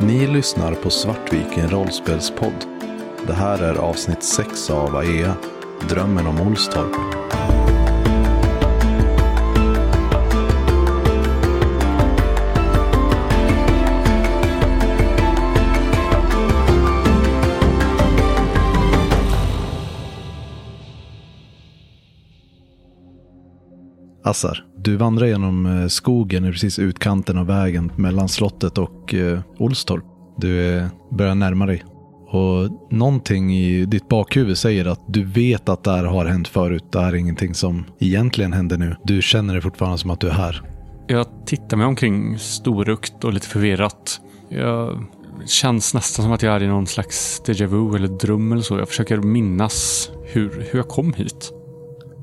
Ni lyssnar på Svartviken rollspelspodd. Det här är avsnitt 6 av AEA, Drömmen om Olstorp. Assar, du vandrar genom eh, skogen i precis utkanten av vägen mellan slottet och eh, Olstorp. Du eh, börjar närma dig. Och någonting i ditt bakhuvud säger att du vet att det här har hänt förut. Det här är ingenting som egentligen händer nu. Du känner det fortfarande som att du är här. Jag tittar mig omkring storögt och lite förvirrat. Jag känns nästan som att jag är i någon slags déjà vu eller dröm eller så. Jag försöker minnas hur, hur jag kom hit.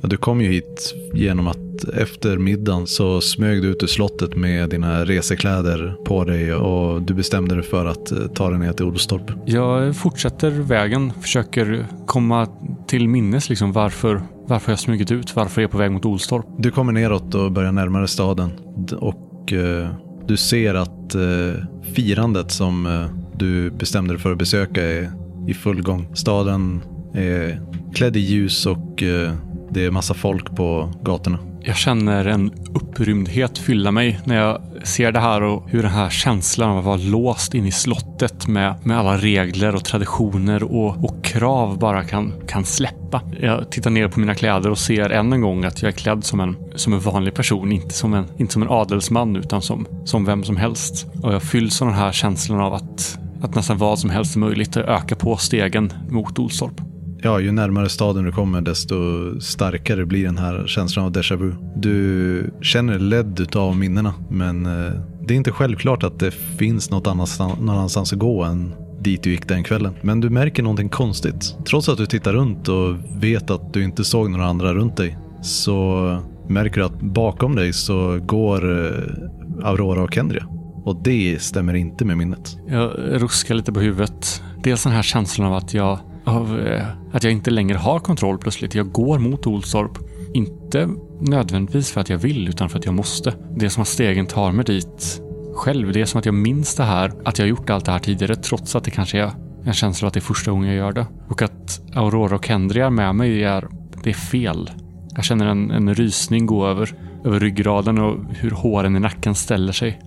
Du kom ju hit genom att efter middagen så smög du ut ur slottet med dina resekläder på dig och du bestämde dig för att eh, ta dig ner till Olstorp. Jag fortsätter vägen, försöker komma till minnes liksom varför, varför jag smugit ut, varför jag är på väg mot Olstorp. Du kommer neråt och börjar närma dig staden och eh, du ser att eh, firandet som eh, du bestämde dig för att besöka är i full gång. Staden är klädd i ljus och eh, det är massa folk på gatorna. Jag känner en upprymdhet fylla mig när jag ser det här och hur den här känslan av att vara låst in i slottet med, med alla regler och traditioner och, och krav bara kan, kan släppa. Jag tittar ner på mina kläder och ser än en gång att jag är klädd som en, som en vanlig person, inte som en, inte som en adelsman utan som, som vem som helst. Och jag fylls av den här känslan av att, att nästan vad som helst är möjligt och öka på stegen mot Olstorp. Ja, ju närmare staden du kommer desto starkare blir den här känslan av déjà vu. Du känner dig ledd av minnena, men eh, det är inte självklart att det finns något annanstans, någon annanstans att gå än dit du gick den kvällen. Men du märker någonting konstigt. Trots att du tittar runt och vet att du inte såg några andra runt dig så märker du att bakom dig så går eh, Aurora och Kendria. Och det stämmer inte med minnet. Jag ruskar lite på huvudet. Dels den här känslan av att jag, av, eh, att jag inte längre har kontroll plötsligt. Jag går mot Olstorp. Inte nödvändigtvis för att jag vill, utan för att jag måste. Det är som att stegen tar mig dit själv. Det är som att jag minns det här, att jag har gjort allt det här tidigare, trots att det kanske är en känsla att det är första gången jag gör det. Och att Aurora och Henry är med mig är, det är fel. Jag känner en, en rysning gå över, över ryggraden och hur håren i nacken ställer sig.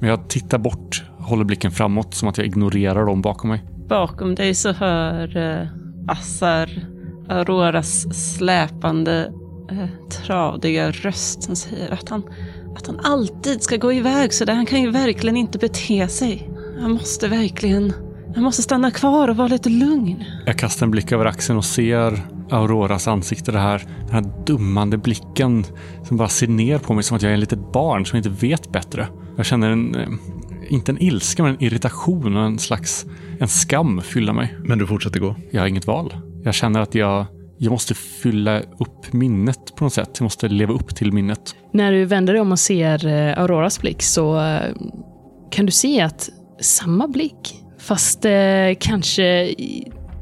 Men jag tittar bort, håller blicken framåt som att jag ignorerar dem bakom mig. Bakom dig så hör eh, Assar Auroras släpande, eh, tradiga röst som säger att han, att han alltid ska gå iväg så där. Han kan ju verkligen inte bete sig. Han måste verkligen, han måste stanna kvar och vara lite lugn. Jag kastar en blick över axeln och ser Auroras ansikte. Det här, den här dummande blicken som bara ser ner på mig som att jag är ett litet barn som inte vet bättre. Jag känner en, eh, inte en ilska, men en irritation och en slags en skam fylla mig. Men du fortsätter gå. Jag har inget val. Jag känner att jag, jag måste fylla upp minnet på något sätt. Jag måste leva upp till minnet. När du vänder dig om och ser eh, Auroras blick så eh, kan du se att samma blick, fast eh, kanske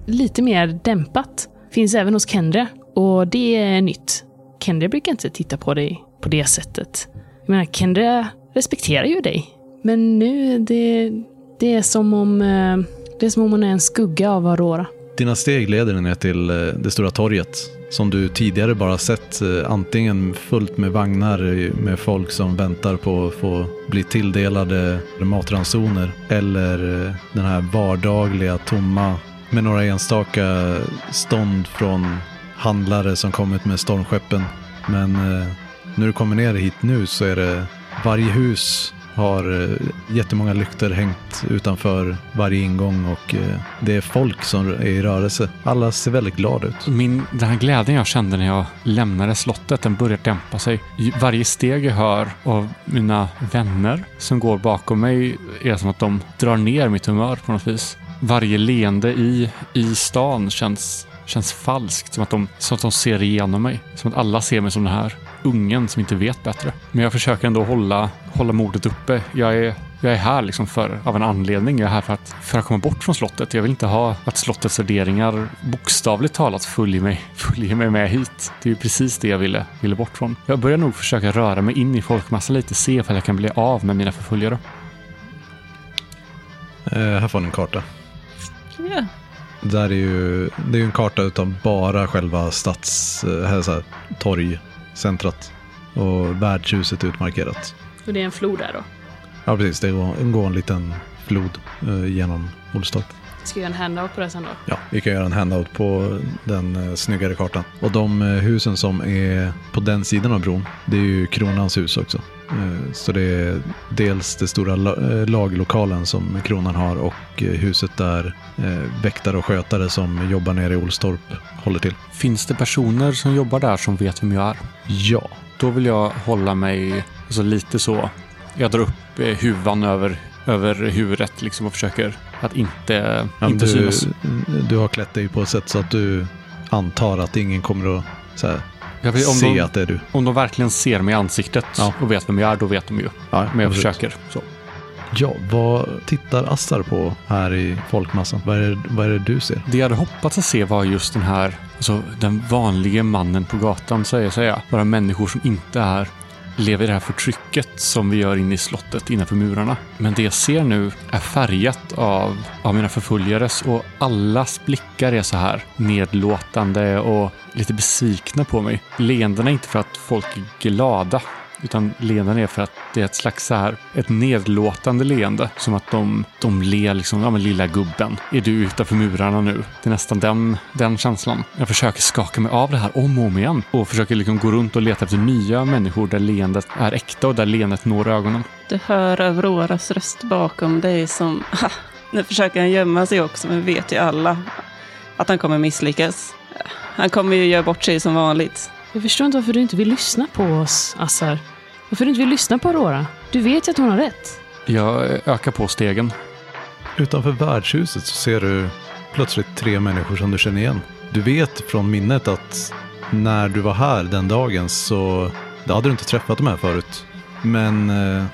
lite mer dämpat, finns även hos Kendra. Och det är nytt. Kendra brukar inte titta på dig på det sättet. Jag menar, Kendra respekterar ju dig. Men nu, det, det är som om eh, det är som om hon är en skugga av Aurora. Dina steg leder dig ner till eh, det stora torget som du tidigare bara sett eh, antingen fullt med vagnar med folk som väntar på att få bli tilldelade matransoner eller den här vardagliga tomma med några enstaka stånd från handlare som kommit med stormskeppen. Men eh, när du kommer ner hit nu så är det varje hus har eh, jättemånga lyktor hängt utanför varje ingång och eh, det är folk som är i rörelse. Alla ser väldigt glada ut. Min, den här glädjen jag kände när jag lämnade slottet, den börjar dämpa sig. Varje steg jag hör av mina vänner som går bakom mig är som att de drar ner mitt humör på något vis. Varje leende i, i stan känns, känns falskt. Som att, de, som att de ser igenom mig. Som att alla ser mig som den här ungen som inte vet bättre. Men jag försöker ändå hålla, hålla modet uppe. Jag är, jag är här liksom för, av en anledning. Jag är här för att, för att komma bort från slottet. Jag vill inte ha att slottets värderingar bokstavligt talat följer mig, följer mig med hit. Det är ju precis det jag ville, ville bort från. Jag börjar nog försöka röra mig in i folkmassan lite, se ifall jag kan bli av med mina förföljare. Eh, här får ni en karta. Ja. Där är ju, det är ju en karta utan bara själva stads, eh, här, så här, torgcentrat. Och värdshuset utmarkerat. Och det är en flod där då. Ja, precis. Det går, går en liten flod eh, genom Olstorp. Ska jag göra en handout på det sen då? Ja, vi kan göra en handout på den eh, snyggare kartan. Och de eh, husen som är på den sidan av bron, det är ju kronans hus också. Eh, så det är dels det stora la, eh, laglokalen som kronan har och eh, huset där eh, väktare och skötare som jobbar nere i Olstorp håller till. Finns det personer som jobbar där som vet vem jag är? Ja, Då vill jag hålla mig alltså, lite så. Jag drar upp eh, huvan över, över huvudet liksom och försöker att inte, Ja, inte du, synas. du har klätt dig på ett sätt så att du antar att ingen kommer att så här, Jag om, se de, att det är du. om de verkligen ser mig i ansiktet Ja. och vet vem jag är, då vet de ju. Ja, Men jag absolut. försöker. Så. Ja, vad tittar Assar på här i folkmassan? Vad är, det, vad är det du ser? Det jag hade hoppats att se var just den här, alltså den vanliga mannen på gatan, säger säga. Bara människor som inte är, lever i det här förtrycket som vi gör inne i slottet innanför murarna. Men det jag ser nu är färgat av, av mina förföljares och allas blickar är så här nedlåtande och lite besvikna på mig. Leendena är inte för att folk är glada, utan leenden är för att det är ett slags så här, ett nedlåtande leende. Som att de, de ler liksom, ja men lilla gubben, är du utanför murarna nu? Det är nästan den, den känslan. Jag försöker skaka mig av det här om och om igen. Och försöker liksom gå runt och leta efter nya människor där leendet är äkta och där leendet når ögonen. Du hör Auroras röst bakom dig som... Ha, nu försöker han gömma sig också, men vet ju alla att han kommer misslyckas. Han kommer ju göra bort sig som vanligt. Jag förstår inte varför du inte vill lyssna på oss, Assar. Varför du inte vill lyssna på Aurora. Du vet ju att hon har rätt. Jag ökar på stegen. Utanför värdshuset så ser du plötsligt tre människor som du känner igen. Du vet från minnet att när du var här den dagen så då hade du inte träffat de här förut. Men eh,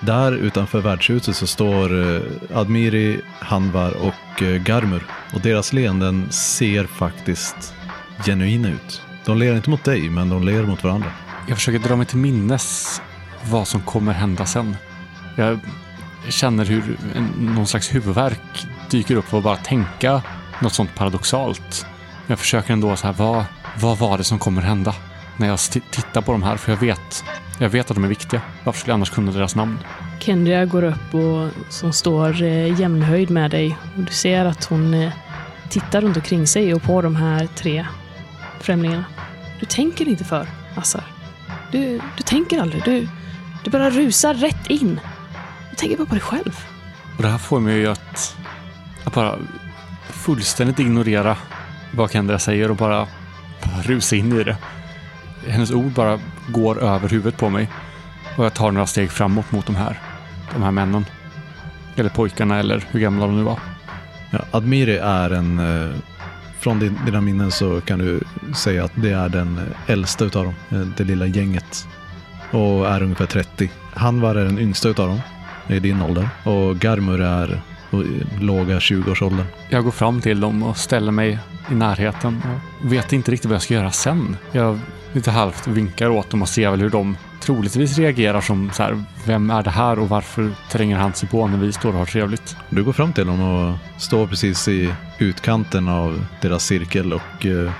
där utanför värdshuset så står eh, Admiri, Hanvar och eh, Garmur. Och deras leenden ser faktiskt genuina ut. De ler inte mot dig, men de ler mot varandra. Jag försöker dra mig till minnes vad som kommer hända sen. Jag känner hur en, någon slags huvudvärk dyker upp och bara tänka något sånt paradoxalt. Jag försöker ändå så här, vad, vad var det som kommer hända? När jag tittar på de här, för jag vet, jag vet att de är viktiga. Varför skulle jag annars kunna deras namn? Kendria går upp och som står eh, jämnhöjd med dig. Och du ser att hon eh, tittar runt omkring sig och på de här tre främlingarna. Du tänker inte för, Assar. Du, du tänker aldrig. Du, du bara rusar rätt in. Du tänker bara på dig själv. Och det här får mig ju att, att bara fullständigt ignorera vad Kendra säger och bara, bara rusa in i det. Hennes ord bara går över huvudet på mig. Och jag tar några steg framåt mot de här, de här männen. Eller pojkarna eller hur gamla de nu var. Ja, Admiri är en... Eh, från din, dina minnen så kan du säga att det är den äldsta utav dem. eh, Det lilla gänget. Och är ungefär 30. Hanvar är den yngsta utav dem. I din ålder. Och Garmur är i låga 20-årsåldern. Jag går fram till dem och ställer mig i närheten och vet inte riktigt vad jag ska göra sen. Jag lite halvt vinkar åt dem och ser väl hur de troligtvis reagerar som så här, vem är det här och varför tränger han sig på när vi står och har trevligt? Du går fram till dem och står precis i utkanten av deras cirkel och eh,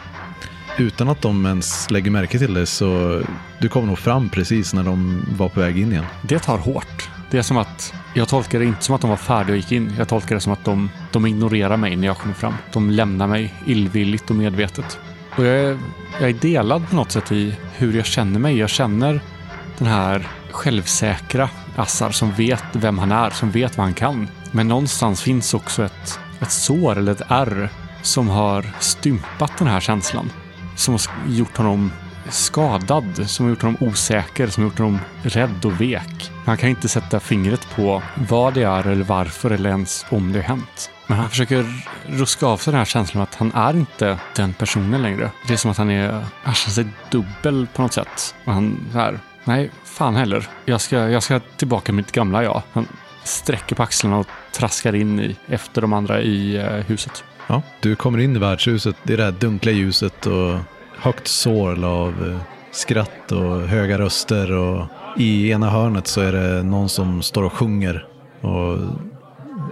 utan att de ens lägger märke till det så du kom nog fram precis när de var på väg in igen. Det tar hårt. Det är som att, jag tolkar det inte som att de var färdiga och gick in. Jag tolkar det som att de, de ignorerar mig när jag kommer fram. De lämnar mig illvilligt och medvetet. Och jag är, jag är delad på något sätt i hur jag känner mig. Jag känner den här självsäkra Assar som vet vem han är, som vet vad han kan. Men någonstans finns också ett, ett sår eller ett ärr som har stympat den här känslan. Som har gjort honom skadad, som har gjort honom osäker, som har gjort honom rädd och vek. Han kan inte sätta fingret på vad det är eller varför eller ens om det har hänt. Men han försöker ruska av sig den här känslan av att han är inte den personen längre. Det är som att han är, han känner sig dubbel på något sätt. Och han är, nej, fan heller. Jag ska, jag ska tillbaka till mitt gamla jag. Han sträcker på axlarna och traskar in i, efter de andra i eh, huset. Ja, du kommer in i värdshuset, det är det här dunkla ljuset och högt sorl av eh, skratt och höga röster och i ena hörnet så är det någon som står och sjunger och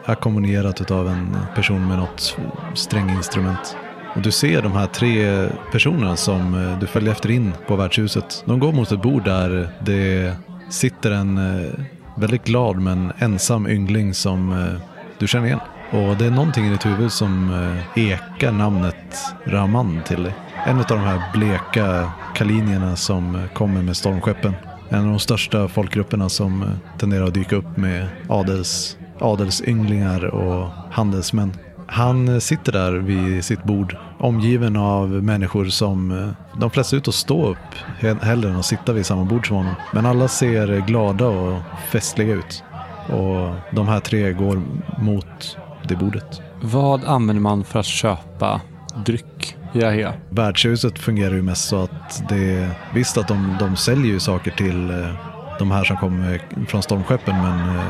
ackompanjerat av en person med något stränginstrument. Och du ser de här tre personerna som eh, du följer efter in på värdshuset. De går mot ett bord där det sitter en eh, väldigt glad men ensam yngling som du känner igen. Och det är någonting i ditt huvud som ekar namnet Raman till dig. En av de här bleka kalinierna som kommer med stormskeppen. En av de största folkgrupperna som eh, tenderar att dyka upp med adels, adelsynglingar och handelsmän. Han eh, sitter där vid sitt bord omgiven av människor som eh, de flesta ut och stå upp hellre än att sitta vid samma bord som honom. Men alla ser glada och festliga ut. Och de här tre går mot det bordet. Vad använder man för att köpa dryck i Ahea? Värdshuset fungerar ju mest så att det visst att de, de säljer ju saker till eh, de här som kommer från stormskeppen men eh,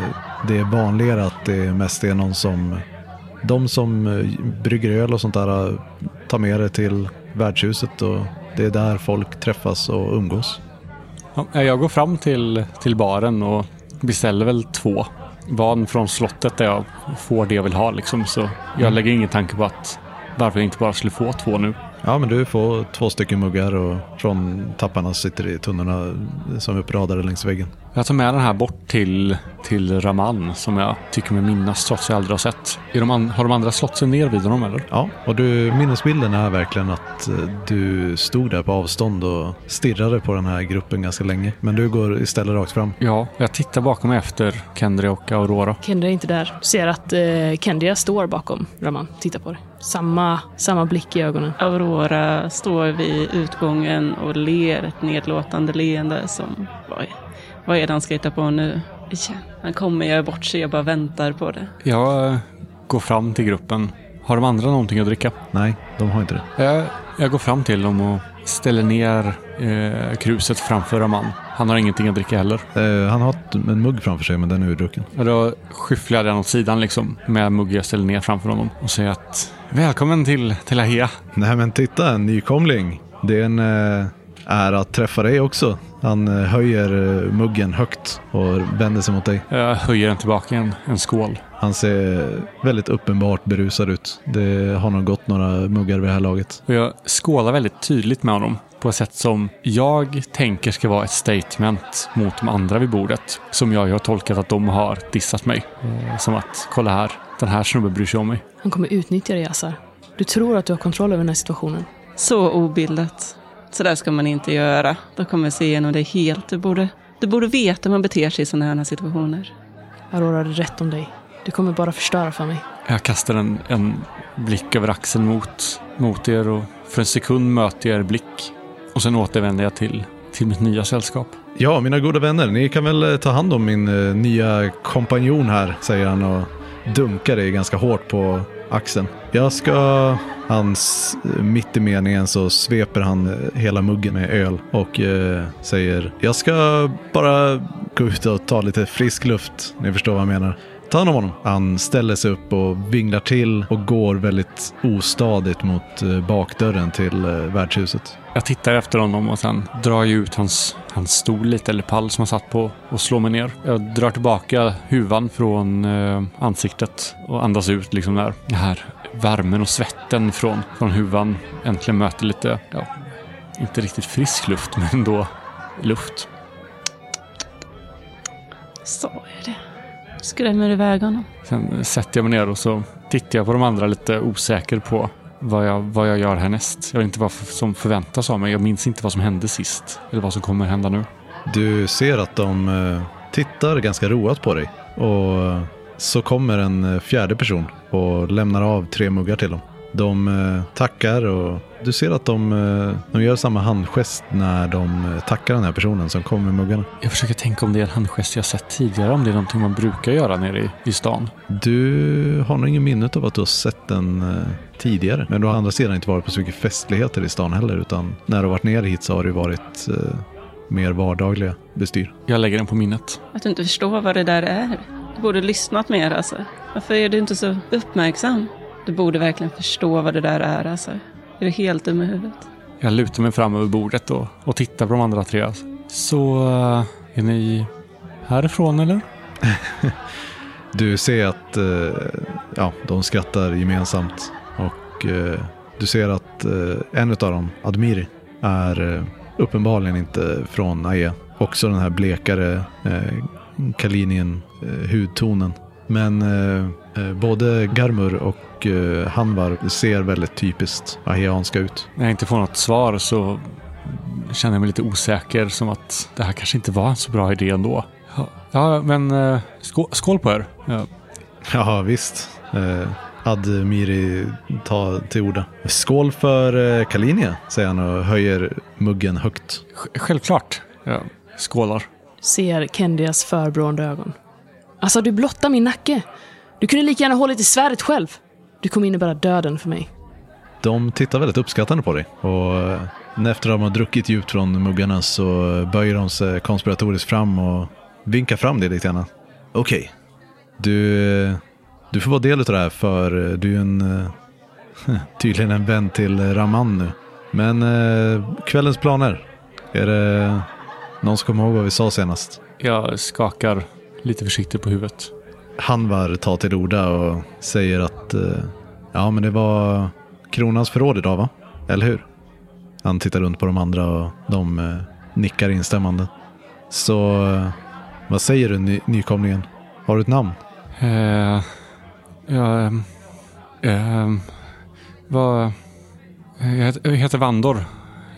det är vanligare att det mest är någon som de som eh, brygger öl och sånt där tar med det till värdshuset och det är där folk träffas och umgås. Ja, jag går fram till, till baren och beställer väl två. Van från slottet där jag får det jag vill ha liksom. Så jag mm. lägger ingen tanke på att varför jag inte bara skulle få två nu. Ja, men du får två stycken muggar och från tapparna sitter i tunnorna som är uppradade längs väggen. Jag tar med den här bort till, till Raman som jag tycker mig minnas trots jag aldrig har sett. Är de an, har de andra slått sig ner vid honom eller? Ja, och du, minnesbilden är verkligen att eh, du stod där på avstånd och stirrade på den här gruppen ganska länge. Men du går istället rakt fram. Ja, jag tittar bakom mig efter Kendria och Aurora. Kendria är inte där. Du ser att eh, Kendria står bakom Raman. Tittar på dig. Samma, samma blick i ögonen. Aurora står vid utgången och ler ett nedlåtande leende som vad är, vad är det han ska hitta på nu? Han kommer göra bort sig, jag bara väntar på det. Jag går fram till gruppen. Har de andra någonting att dricka? Nej, de har inte det. Jag, jag går fram till dem och ställer ner eh, kruset framför Raman. Han har ingenting att dricka heller. Eh, han har en mugg framför sig, men den är urdrucken. då skyfflar jag den åt sidan liksom, med mugg jag ställer ner framför honom och säger att välkommen till, till Ahea. Nej men titta, en nykomling. Det är en eh, ära att träffa dig också. Han eh, höjer eh, muggen högt och vänder sig mot dig. Jag höjer den tillbaka en, en skål. Han ser väldigt uppenbart berusad ut. Det har nog gått några muggar vid det här laget. Och jag skålar väldigt tydligt med honom på ett sätt som jag tänker ska vara ett statement mot de andra vid bordet. Som jag har tolkat att de har dissat mig. Eh, som att, kolla här, den här snubben bryr sig om mig. Han kommer utnyttja dig, Assar. Du tror att du har kontroll över den här situationen. Så obildat. Så där ska man inte göra. Då kommer jag se igenom det helt. Du borde, du borde veta hur man beter sig i sådana här situationer. Aurora hade rätt om dig. Du kommer bara förstöra för mig. Jag kastar en, en blick över axeln mot, mot er och för en sekund möter jag er blick. Och sen återvänder jag till, till mitt nya sällskap. Ja, mina goda vänner, ni kan väl eh, ta hand om min uh, nya kompanjon här, säger han och dunkar dig ganska hårt på axeln. Jag ska... Hans, mitt i meningen så sveper han hela muggen med öl och eh, säger Jag ska bara gå ut och ta lite frisk luft. Ni förstår vad jag menar. Ta hand om honom. Han ställer sig upp och vinglar till och går väldigt ostadigt mot eh, bakdörren till eh, värdshuset. Jag tittar efter honom och sen drar jag ut hans, hans stol lite, eller pall som han satt på och slår mig ner. Jag drar tillbaka huvan från eh, ansiktet och andas ut liksom där. Det här värmen och svetten från, från huvan äntligen möter lite, ja, inte riktigt frisk luft, men ändå luft. Så är det. Skrämmer iväg honom. Sen sätter jag mig ner och så tittar jag på de andra lite osäker på vad jag, vad jag gör härnäst. Jag vet inte vad som förväntas av mig. Jag minns inte vad som hände sist. Eller vad som kommer hända nu. Du ser att de eh, tittar ganska roat på dig. Och så kommer en eh, fjärde person och lämnar av tre muggar till dem. De eh, tackar och du ser att de, eh, de gör samma handgest när de eh, tackar den här personen som kommer med muggarna. Jag försöker tänka om det är en handgest jag sett tidigare, om det är någonting man brukar göra nere i, i stan. Du har nog ingen minne av att du har sett den tidigare. Men du har å andra sidan inte varit på så mycket festligheter i stan heller, utan när du har varit nere hit så har det varit mer vardagliga bestyr. Jag lägger den på minnet. Att du inte förstår vad det där är. Du borde lyssnat mer alltså. Varför är du inte så uppmärksam? Du borde verkligen förstå vad det där är alltså. Är du helt dum i huvudet? Jag lutar mig fram över bordet och, och tittar på de andra tre. Alltså. Så, uh, är ni härifrån eller? Du ser att eh, ja, de skrattar gemensamt och eh, du ser att eh, en av dem, Admiri, är eh, uppenbarligen inte från Aea. Också den här blekare eh, Kalinien eh, hudtonen. Men eh, eh, både Garmur och eh, Hanvar ser väldigt typiskt aeanska ut. När jag inte får något svar så känner jag mig lite osäker. Som att det här kanske inte var en så bra idé ändå. Ja, men eh, skål, skål på er. Ja, Ja, visst. Eh, Admiri tar till orda. Skål för eh, Kalinia, säger han och höjer muggen högt. sj- självklart. Ja, skålar. Ser Kendias förbrående ögon. Alltså, du blottar min nacke. Du kunde lika gärna hållit i svärdet själv. Du kommer innebära döden för mig. De tittar väldigt uppskattande på dig. Och eh, efter att de har druckit djupt från muggarna så böjer de sig konspiratoriskt fram och vinkar fram dig lite grann. Okej, du, eh, du får vara del av det här för eh, du är en, tydligen en vän till Raman nu. Men kvällens planer, är det någon som kommer ihåg vad vi sa senast? Jag skakar lite försiktigt på huvudet. Hanvar tar till orda och säger att eh, ja, men det var kronans förråd idag, va? Eller hur? Han tittar runt på de andra och de eh, nickar instämmande. Så eh, vad säger du, ny- nykomlingen? Har du ett namn? Eh, ja, ehm, vad... Jag heter, Vandor.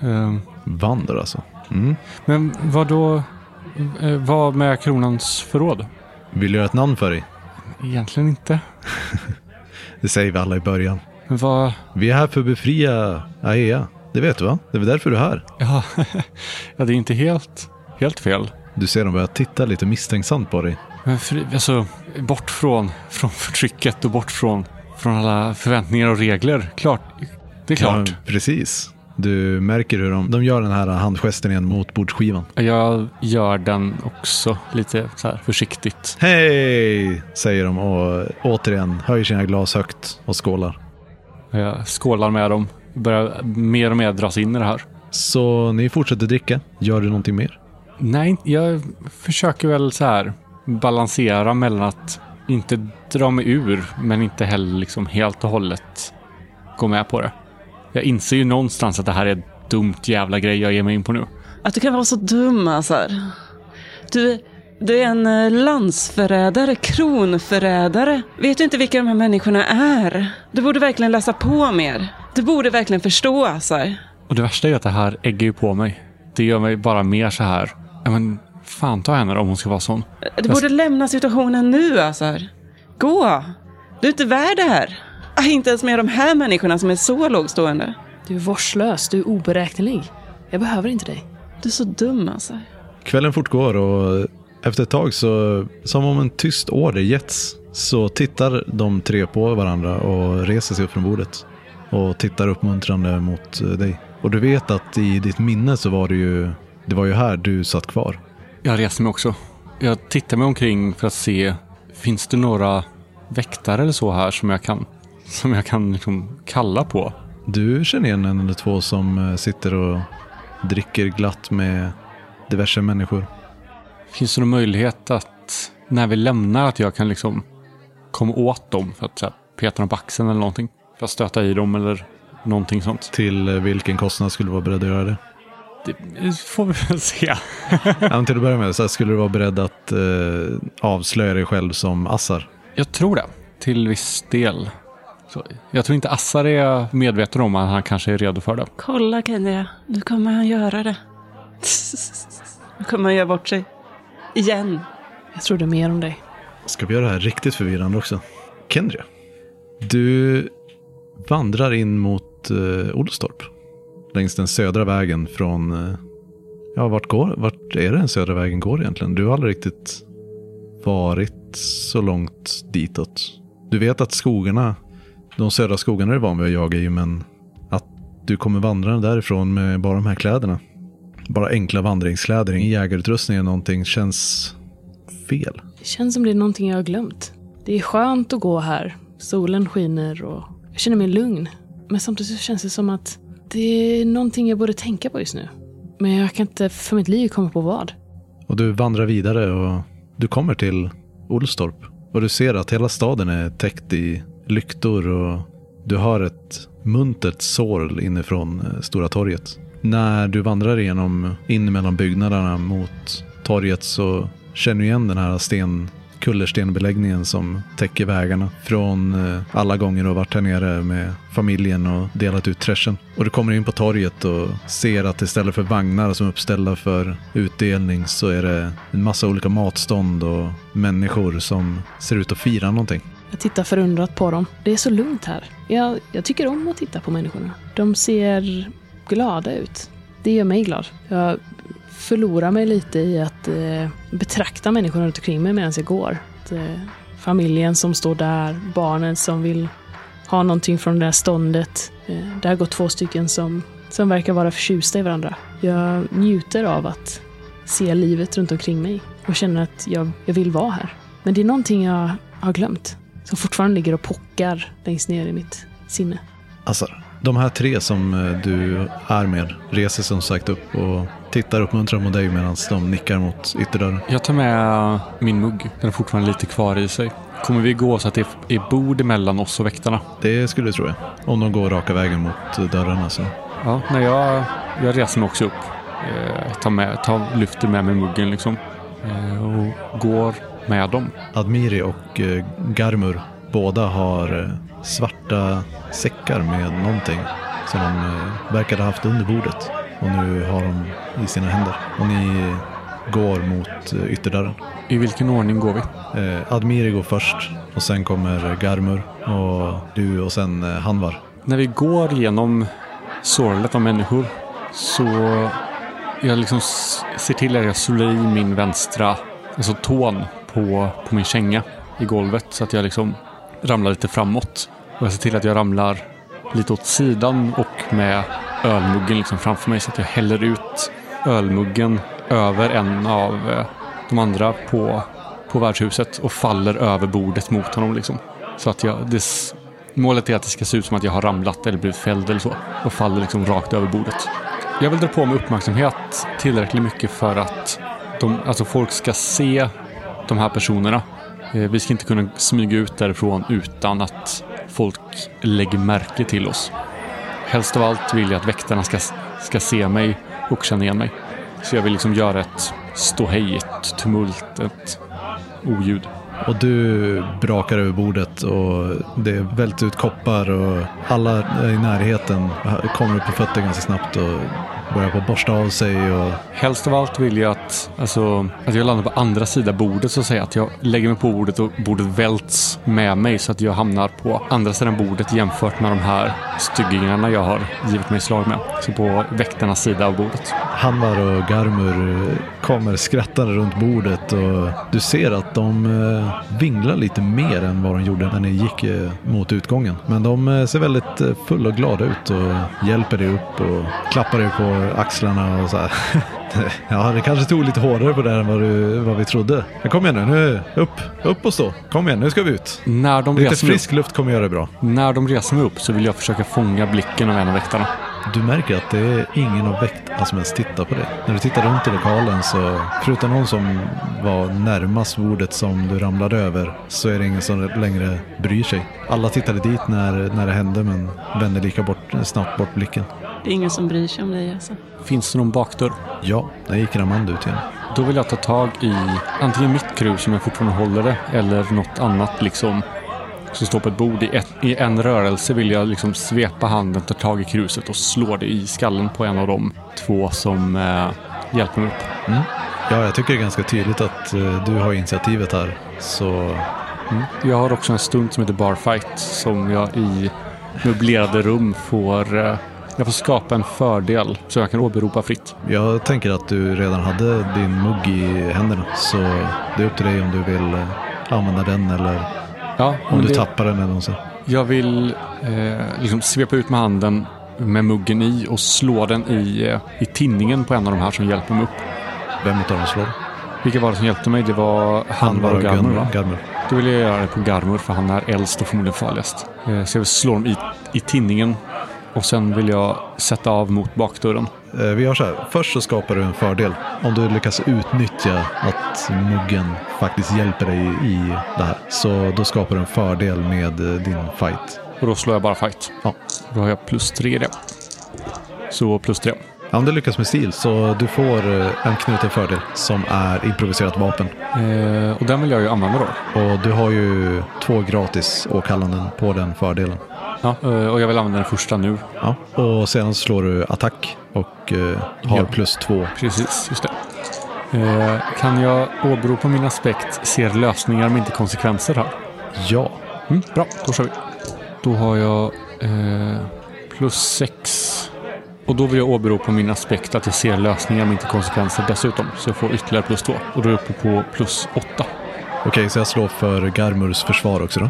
Ehm, Vandor alltså. Mm. men vad då... Vad med kronans förråd? Vill du göra ett namn för dig? Egentligen inte. Det säger vi alla i början. Men vad... Vi är här för att befria Aea. Det vet du va? Det är väl därför du är här. Ja, ja det är inte helt, helt fel. Du ser dem börja titta lite misstänksamt på dig. Men för, alltså, bort från, från förtrycket och bort från, från alla förväntningar och regler. Klart. Det är klart. Ja, precis. Du märker hur de, de gör den här handgesten igen mot bordsskivan. Jag gör den också lite så här försiktigt. Hej! Säger de och återigen höjer sina glas högt och skålar. Jag skålar med dem. Börjar mer och mer dras in i det här. Så ni fortsätter dricka. Gör du någonting mer? Nej, jag försöker väl så här balansera mellan att inte dra mig ur, men inte heller liksom helt och hållet gå med på det. Jag inser ju någonstans att det här är ett dumt jävla grej jag ger mig in på nu. Att du kan vara så dum alltså. Du, du är en eh, landsförrädare, kronförrädare. Vet du inte vilka de här människorna är? Du borde verkligen läsa på mer. Du borde verkligen förstå alltså. Och det värsta är att det här äggar ju på mig. Det gör mig bara mer så här. Men fan ta henne om hon ska vara sån. Du borde lämna situationen nu alltså. Gå! Du är inte värd det här. Inte ens med de här människorna som är så lågstående. Du är vårdslös, du är oberäknelig. Jag behöver inte dig. Du är så dum alltså. Kvällen fortgår och efter ett tag så, som om en tyst order getts, så tittar de tre på varandra och reser sig upp från bordet. Och tittar uppmuntrande mot dig. Och du vet att i ditt minne så var det ju, det var ju här du satt kvar. Jag reser mig också. Jag tittar mig omkring för att se, finns det några väktare eller så här som jag kan, som jag kan liksom kalla på? Du känner igen en eller två som eh, sitter och dricker glatt med diverse människor. Finns det någon möjlighet att när vi lämnar att jag kan liksom komma åt dem för att här, peta dem på axeln eller någonting? För att stöta i dem eller någonting sånt. Till eh, vilken kostnad skulle du vara beredd att göra det? Det får vi väl se. Ja, till att börja med, så här, skulle du vara beredd att eh, avslöja dig själv som Assar? Jag tror det. Till viss del. Så, jag tror inte Assar är medveten om att han kanske är redo för det. Kolla Kenya, nu kommer han göra det. Nu kommer han göra bort sig. Igen. Jag trodde mer om dig. Ska vi göra det här riktigt förvirrande också? Kendria, du vandrar in mot uh, Olstorp. Längs den södra vägen från... eh, ja, vart, går, vart är det den södra vägen går egentligen? Du har aldrig riktigt varit så långt ditåt. Du vet att skogarna, de södra skogarna är van vid att jaga i, men att du kommer vandrande därifrån med bara de här kläderna. Bara enkla vandringskläder, ingen jägarutrustning eller någonting känns fel. Det känns som det är någonting jag har glömt. Det är skönt att gå här. Solen skiner och jag känner mig lugn. Men samtidigt så känns det som att det är någonting jag borde tänka på just nu. Men jag kan inte för mitt liv komma på vad. Och du vandrar vidare och du kommer till Olstorp. Och du ser att hela staden är täckt i lyktor och du har ett muntert sorl inifrån eh, Stora torget. När du vandrar igenom in mellan byggnaderna mot torget så känner du igen den här sten, kullerstenbeläggningen som täcker vägarna från eh, alla gånger du har varit här nere med familjen och delat ut träschen. Och du kommer in på torget och ser att istället för vagnar som är uppställda för utdelning så är det en massa olika matstånd och människor som ser ut att fira någonting. Jag tittar förundrat på dem. Det är så lugnt här. Jag, jag tycker om att titta på människorna. De ser glada ut. Det gör mig glad. Jag förlorar mig lite i att eh, betrakta människorna runt omkring mig medan jag går. Att, eh, familjen som står där, barnen som vill ha någonting från det där ståndet. Eh, där går två stycken som, som verkar vara förtjusta i varandra. Jag njuter av att se livet runt omkring mig och känner att jag, jag vill vara här. Men det är någonting jag har glömt. Som fortfarande ligger och pockar längst ner i mitt sinne. Alltså, de här tre som eh, du är med reser som sagt upp och tittar uppmuntrande mot dig medan de nickar mot ytterdörren. Jag tar med min mugg. Den är fortfarande lite kvar i sig. Kommer vi gå så att det är bord mellan oss och väktarna? Det skulle jag tro jag. Om de går raka vägen mot dörrarna så. Ja, nej, jag, jag reser mig också upp. Eh, tar med, tar, lyfter med mig muggen liksom. Eh, och går med dem. Admiri och eh, Garmur båda har eh, svarta säckar med någonting som de eh, verkade ha haft under bordet. Och nu har de i sina händer. Och ni går mot ytterdörren. I vilken ordning går vi? Admiri går först och sen kommer Garmur och du och sen Hanvar. När vi går genom sorlet av människor så jag liksom ser till att jag slår i min vänstra, alltså tån på, på min känga i golvet så att jag liksom ramlar lite framåt. Och jag ser till att jag ramlar lite åt sidan och med ölmuggen liksom framför mig så att jag häller ut ölmuggen över en av eh, de andra på, på värdshuset och faller över bordet mot honom. Liksom. Så att jag, det, målet är att det ska se ut som att jag har ramlat eller blivit fälld eller så och faller liksom rakt över bordet. Jag vill dra på mig uppmärksamhet tillräckligt mycket för att de, alltså folk ska se de här personerna. Eh, Vi ska inte kunna smyga ut därifrån utan att folk lägger märke till oss. Helst av allt vill jag att väktarna ska, ska se mig och känna igen mig. Så jag vill liksom göra ett ståhej, ett tumult, ett oljud. Och du brakar över bordet och det välter ut koppar och alla i närheten kommer upp på fötter ganska snabbt och börjar på borsta av sig. Och Helst av allt vill jag att, alltså, att jag landar på andra sidan bordet så att säga. Att jag lägger mig på bordet och bordet välts med mig så att jag hamnar på andra sidan bordet jämfört med de här styggingarna jag har givit mig slag med. Så på väktarnas sida av bordet. Hanvar och Garmur eh, kommer skrattande runt bordet och du ser att de eh, vinglar lite mer än vad de gjorde när ni gick eh, mot utgången. Men de ser väldigt fulla och glada ut och hjälper dig upp och klappar dig på axlarna och så här. Ja, det kanske tog lite hårdare på det än vad, du, vad vi trodde. Men kom igen nu, nu upp, upp och stå. Kom igen, nu ska vi ut. När de, Lite mig upp, frisk luft kommer göra det bra. när de reser mig upp så vill jag försöka fånga blicken av en av väktarna. Du märker att det är ingen av väktarna som ens tittar på dig. När du tittar runt i lokalen så, förutom någon som var närmast bordet som du ramlade över, så är det ingen som längre bryr sig. Alla tittade dit när, när det hände men vände lika bort, snabbt bort blicken. Det är ingen som bryr sig om dig alltså. Finns det någon bakdörr? Ja, där gick Ramand ut igen. Då vill jag ta tag i antingen mitt krus som jag fortfarande håller det eller något annat liksom som står på ett bord. I, ett, I en rörelse vill jag liksom svepa handen, ta tag i kruset och slå det i skallen på en av de två som eh, hjälper mig upp. Mm. Ja, jag tycker det är ganska tydligt att eh, du har initiativet här. Så Mm. Jag har också en stund som heter Barfight som jag i möblerade rum får eh, jag får skapa en fördel som jag kan åberopa fritt. jag tänker att du redan hade din mugg i händerna. Så det är upp till dig om du vill eh, använda den eller Ja, om du det- tappar den eller något sånt. Jag vill eh, liksom svepa ut med handen med muggen i och slå den i, eh, i tinningen på en av de här som hjälper mig upp. Vem utav dem slår? Vilka var det som hjälpte mig? Det var Hanvar och Garmur va? Garmur. Då vill jag göra det på Garmur för han är äldst och förmodligen farligast. Eh, så jag vill slå dem i, i tinningen Och sen vill jag sätta av mot bakdörren. Eh, Vi gör så här. Först så skapar du en fördel. Om du lyckas utnyttja att muggen faktiskt hjälper dig i det här. Så då skapar du en fördel med eh, din fight. Och då slår jag bara fight. Ja. Då har jag plus tre i det. Så plus tre. Ja, Om du lyckas med stil så du får eh, en knuten fördel som är improviserat vapen. Eh, och den vill jag ju använda då. Och du har ju två gratis åkallanden på den fördelen. Ja, eh, och jag vill använda den första nu. Ja. Och sedan slår du attack och eh, har Ja. plus två. Precis, just det. Eh, kan jag åberopa min aspekt ser lösningar men inte konsekvenser här? Ja. Mm, bra, då kör vi. Då har jag plus sex. Och då vill jag åberopa min aspekt att jag ser lösningar men inte konsekvenser dessutom. Så jag får ytterligare plus två. Och då är jag uppe på plus åtta. Okej, så jag slår för Garmurs försvar också då.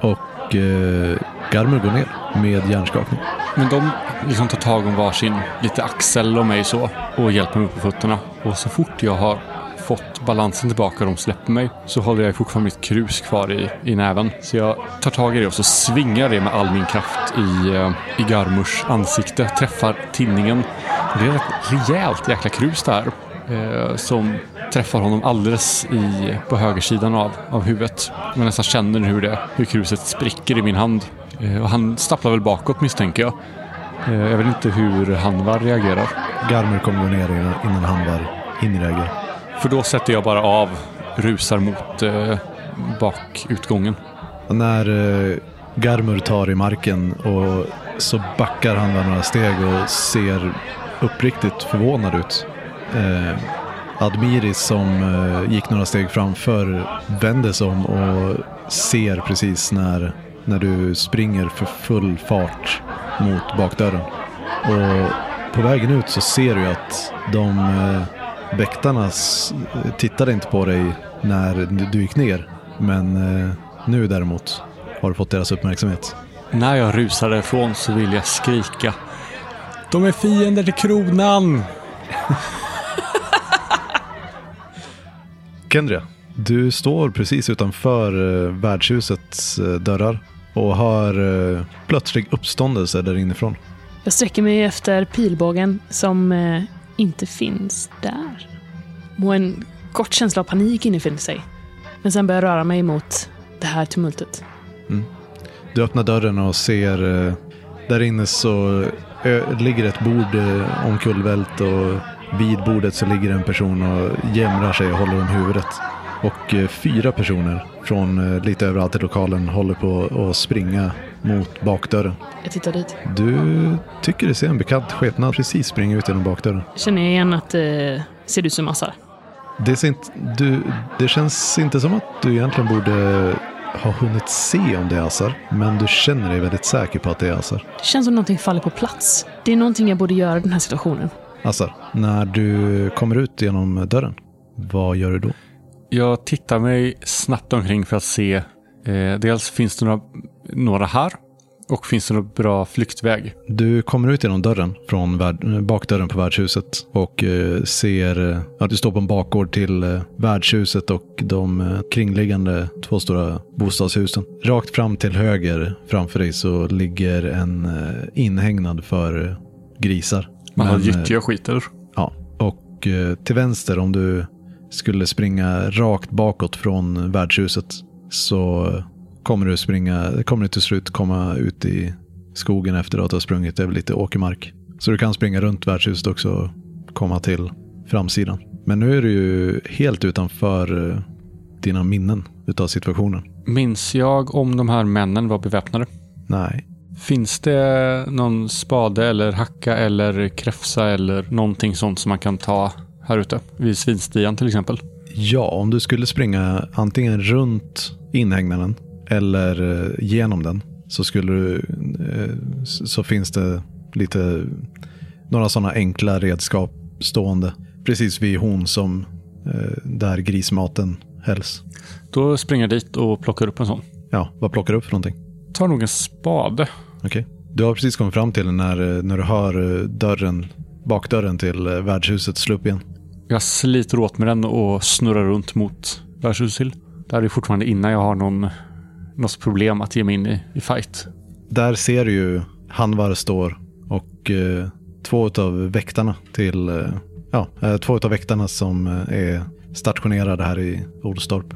Och eh, Garmur går ner med hjärnskakning. Men de liksom tar tag om varsin lite axel och mig så och hjälper mig upp på fötterna. Och så fort jag har fått balansen tillbaka och de släpper mig så håller jag fortfarande mitt krus kvar i, i näven. Så jag tar tag i det och så svingar det med all min kraft i, eh, i Garmurs ansikte. Träffar tinningen. Och det är ett rejält jäkla krus där. Eh, som träffar honom alldeles i, på högersidan av, av huvudet. Man nästan känner hur, det, hur kruset spricker i min hand. Eh, och han stapplar väl bakåt misstänker jag. Eh, Jag vet inte hur Hanvar reagerar. Garmur kommer gå ner innan- Hanvar han var inreagerar. För då sätter jag bara av, rusar mot eh, bakutgången. Och när eh, Garmur tar i marken och så backar han några steg och ser uppriktigt förvånad ut. Eh, Admiris som eh, gick några steg framför vänder sig om och ser precis när, när du springer för full fart mot bakdörren. Och på vägen ut så ser du ju att de eh, väktarna tittade inte på dig när du- gick ner. Men eh, nu däremot har du fått deras uppmärksamhet. När jag rusar därifrån så vill jag skrika. De är fiender till kronan! Kendria, du står precis utanför eh, värdshusets eh, dörrar och hör plötslig uppståndelse där inifrån. Jag sträcker mig efter pilbågen som inte finns där. Och en kort känsla av panik infinner sig. Men sen börjar jag röra mig mot det här tumultet. Mm. Du öppnar dörren och ser eh, där inne så ligger ett bord eh, omkullvält och vid bordet så ligger en person och jämrar sig och håller om huvudet. Och eh, fyra personer från eh, lite överallt i lokalen håller på att springa mot bakdörren. Jag tittar dit. Du tycker det ser en bekant skepnad precis springa ut genom bakdörren. Känner jag igen att det ser ut som Assar? Det, ser inte, du, det känns inte som att du egentligen borde ha hunnit se om det är Assar, men du känner dig väldigt säker på att det är Assar. Det känns som någonting faller på plats. Det är någonting jag borde göra i den här situationen. Assar, när du kommer ut genom dörren, vad gör du då? Jag tittar mig snabbt omkring för att se. Eh, dels finns det några, några här och finns det någon bra flyktväg. Du kommer ut genom dörren från värd, bakdörren på värdshuset och eh, ser eh, att du står på en bakgård till eh, värdshuset och de eh, kringliggande två stora bostadshusen. Rakt fram till höger framför dig så ligger en eh, inhägnad för eh, grisar. Man har eh, gyttja och skit eller? Ja, och eh, till vänster om du skulle springa rakt bakåt från värdshuset så kommer du springa, kommer du till slut komma ut i skogen efter att du har sprungit över lite åkermark. Så du kan springa runt värdshuset också och komma till framsidan. Men nu är du ju helt utanför eh, dina minnen utav situationen. Minns jag om de här männen var beväpnade? Nej. Finns det någon spade eller hacka eller kräfsa eller någonting sånt som man kan ta här ute? Vid svinstian till exempel. Ja, om du skulle springa antingen runt inhägnaden eller eh, genom den så skulle du, eh, så finns det lite några sådana enkla redskap stående precis vid hon som eh, där grismaten hälls. Då springer jag dit och plockar upp en sån. Ja, vad plockar du upp för någonting? Tar nog en spade. Okej. Du har precis kommit fram till när, när du hör dörren, bakdörren till värdshuset slå upp igen. Jag sliter åt med den och snurrar runt mot värdshuset. Det här är fortfarande innan jag har någon något problem att ge mig in i, i fight. Där ser du ju Hanvar står och eh, två av väktarna till, eh, ja, eh, två av väktarna som eh, är stationerade här i Olstorp.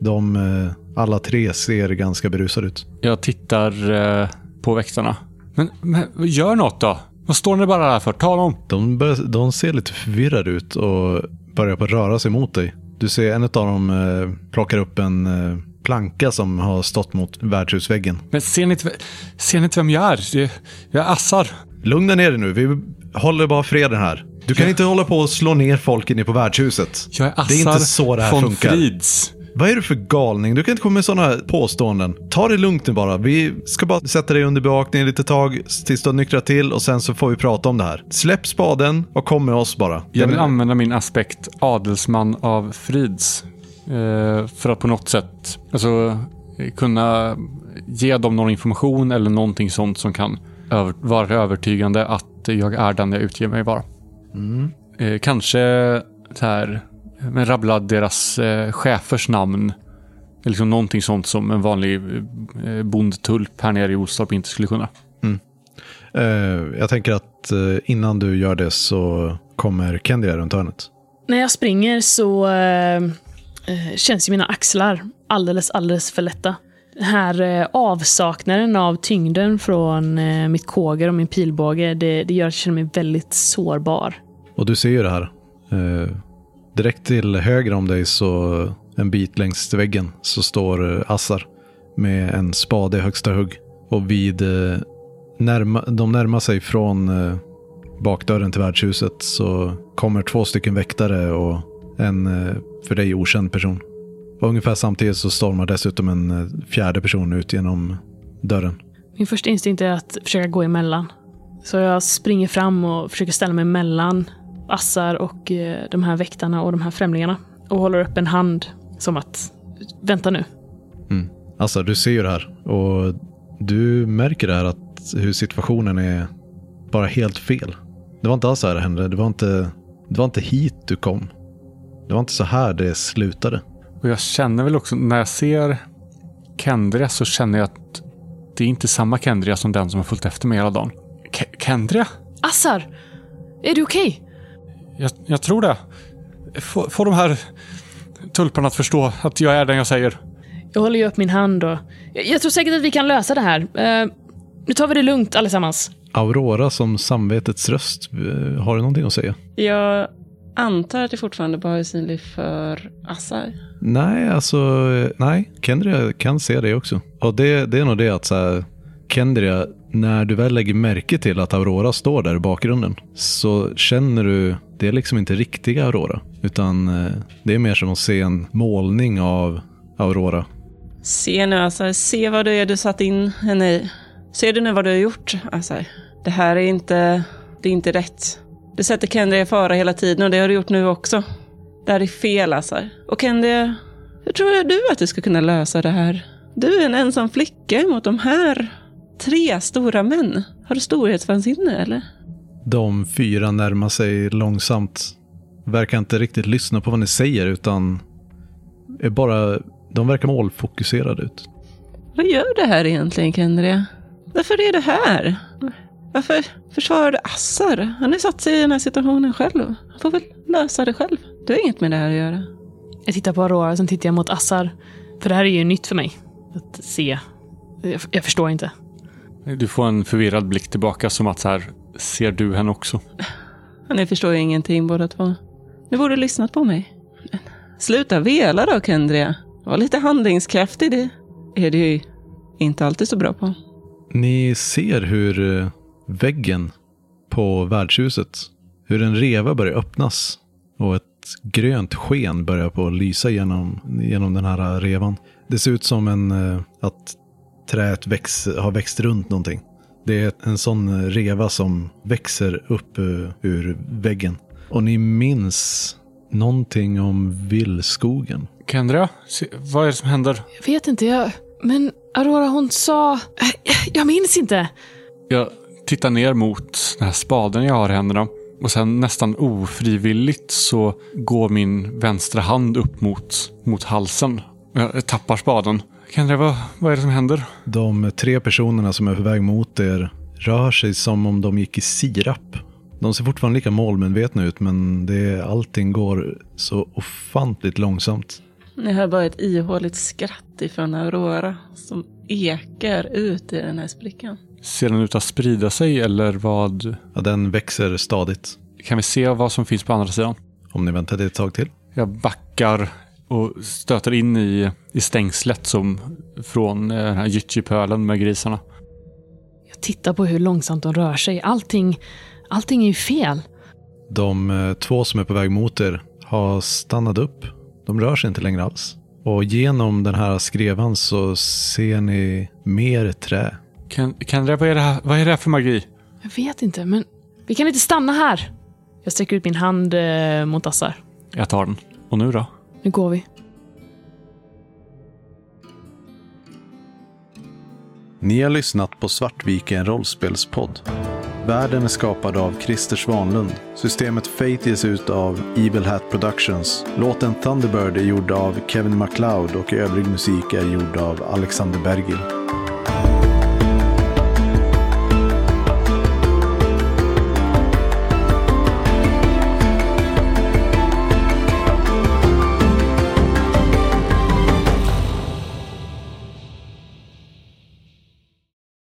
De, eh, alla tre ser ganska berusade ut. Jag tittar eh, på väktarna. Men, men gör något då! Vad står ni bara där för? Ta dem! De, börjar, de ser lite förvirrade ut och börjar på att röra sig mot dig. Du ser en av dem eh, plockar upp en eh, planka som har stått mot värdshusväggen. Men ser ni inte, ser ni inte vem jag är? Jag, jag är Assar. Lugna ner dig nu, vi håller bara freden här. Du kan Ja. inte hålla på och slå ner folk inne på värdshuset. Jag är Assar Det är inte så det här funkar. Frids. Vad är du för galning? Du kan inte komma med sådana påståenden. Ta det lugnt nu bara. Vi ska bara sätta dig under bevakning lite tag tills du har nyktrat till och sen så får vi prata om det här. Släpp spaden och kom med oss bara. Jag vill använda min aspekt adelsman av Frids. Eh, för att på något sätt alltså, kunna ge dem någon information eller någonting sånt som kan över, vara övertygande att jag är den jag utger mig vara. Eh, kanske så här, men rabbla deras eh, chefers namn. Liksom någonting sånt som en vanlig eh, bondtulp här nere i Olstorp inte skulle kunna. Eh, jag tänker att eh, innan du gör det så kommer Kendria runt hörnet. När jag springer så eh, eh, känns ju mina axlar alldeles, alldeles för lätta. Den här eh, avsaknaden av tyngden från eh, mitt kåger och min pilbåge, det, det gör att jag känner mig väldigt sårbar. Och du ser ju det här. Direkt till höger om dig så en bit längs väggen så står eh, Assar med en spade i högsta hugg. Och vid eh, närma, de närmar sig från eh, bakdörren till värdshuset så kommer två stycken väktare och en för dig okänd person. Och ungefär samtidigt så stormar dessutom en fjärde person ut genom dörren. Min första instinkt är att försöka gå emellan. Så jag springer fram och försöker ställa mig mellan Assar och eh, de här väktarna och de här främlingarna. Och håller upp en hand som att, vänta nu. Alltså, du ser ju det här och du märker det här att hur situationen är bara helt fel. Det var inte alls så här det hände. Det var inte, det var inte hit du kom. Det var inte så här det slutade. Och jag känner väl också, när jag ser Kendria så känner jag att det är inte samma Kendria som den som har följt efter mig hela dagen. Ke- Kendria? Assar! Är du okej? Jag, jag tror det. Få, få de här tulparna att förstå att jag är den jag säger. Jag håller ju upp min hand och... Jag, jag tror säkert att vi kan lösa det här. Eh, nu tar vi det lugnt allesammans. Aurora som samvetets röst, eh, har du någonting att säga? Jag antar att det fortfarande bara är synlig för Assar. Nej, alltså, eh, nej. Kendria kan se det också. Och det, det är nog det att så här, Kendria, när du väl lägger märke till att Aurora står där i bakgrunden så känner du, det är liksom inte riktiga Aurora. Utan eh, det är mer som att se en målning av Aurora. Se nu Assar, se vad det är du satt in henne i. Ser du nu vad du har gjort Assar? Det här är inte, det är inte rätt. Du sätter Kendria i fara hela tiden och det har du gjort nu också. Det här är fel Assar. Och Kendria, hur tror du att du ska kunna lösa det här? Du är en ensam flicka mot de här tre stora män. Har du storhetsvansinne eller? De fyra närmar sig långsamt. Verkar inte riktigt lyssna på vad ni säger utan är bara, de verkar målfokuserade ut. Vad gör du här egentligen, Kendria? Varför är du här? Varför försvarar du Assar? Han har satt sig i den här situationen själv. Han får väl lösa det själv. Du har inget med det här att göra. Jag tittar på Aurora, sen tittar jag mot Assar. För det här är ju nytt för mig. Att se. Jag, jag förstår inte. Du får en förvirrad blick tillbaka som att så här, ser du henne också? Ni förstår ju ingenting båda två. Ni borde ha lyssnat på mig. Sluta vela då, Kendria. Var lite handlingskraftig. Det är du ju inte alltid så bra på. Ni ser hur eh, väggen på värdshuset, hur en reva börjar öppnas och ett grönt sken börjar på att lysa genom, genom den här revan. Det ser ut som en, eh, att träet väx, har växt runt någonting. Det är en sån reva som växer upp eh, ur väggen. Och ni minns någonting om villskogen. Kendria, se, vad är det som händer? Jag vet inte, jag... Men Aurora hon sa... Äh, Jag minns inte. Jag tittar ner mot den här spaden jag har i händerna. Och sen nästan ofrivilligt så går min vänstra hand upp mot, mot halsen. Jag tappar spaden. Kan det vara, vad är det som händer? De tre personerna som är på väg mot er rör sig som om de gick i sirap. De ser fortfarande lika målmedvetna ut men det, allting går så ofantligt långsamt. Ni hör bara ett ihåligt skratt ifrån Aurora som ekar ut i den här sprickan. Ser den ut att sprida sig eller vad? Ja, den växer stadigt. Kan vi se vad som finns på andra sidan? Om ni väntar ett tag till. Jag backar och stöter in i, i stängslet som från eh, den här gyttjepölen med grisarna. Jag tittar på hur långsamt de rör sig. Allting, allting är ju fel. De eh, två som är på väg mot er har stannat upp. De rör sig inte längre alls. Och genom den här skrevan så ser ni mer trä. Kan, kan det, vad, är det här, vad är det här för magi? Jag vet inte, men vi kan inte stanna här. Jag sträcker ut min hand eh, mot Assar. Jag tar den. Och nu då? Nu går vi. Ni har lyssnat på Svartviken rollspelspodd. Världen är skapad av Christer Svanlund. Systemet Fate ges ut av Evil Hat Productions. Låten Thunderbird är gjord av Kevin MacLeod och övrig musik är gjord av Alexander Bergil.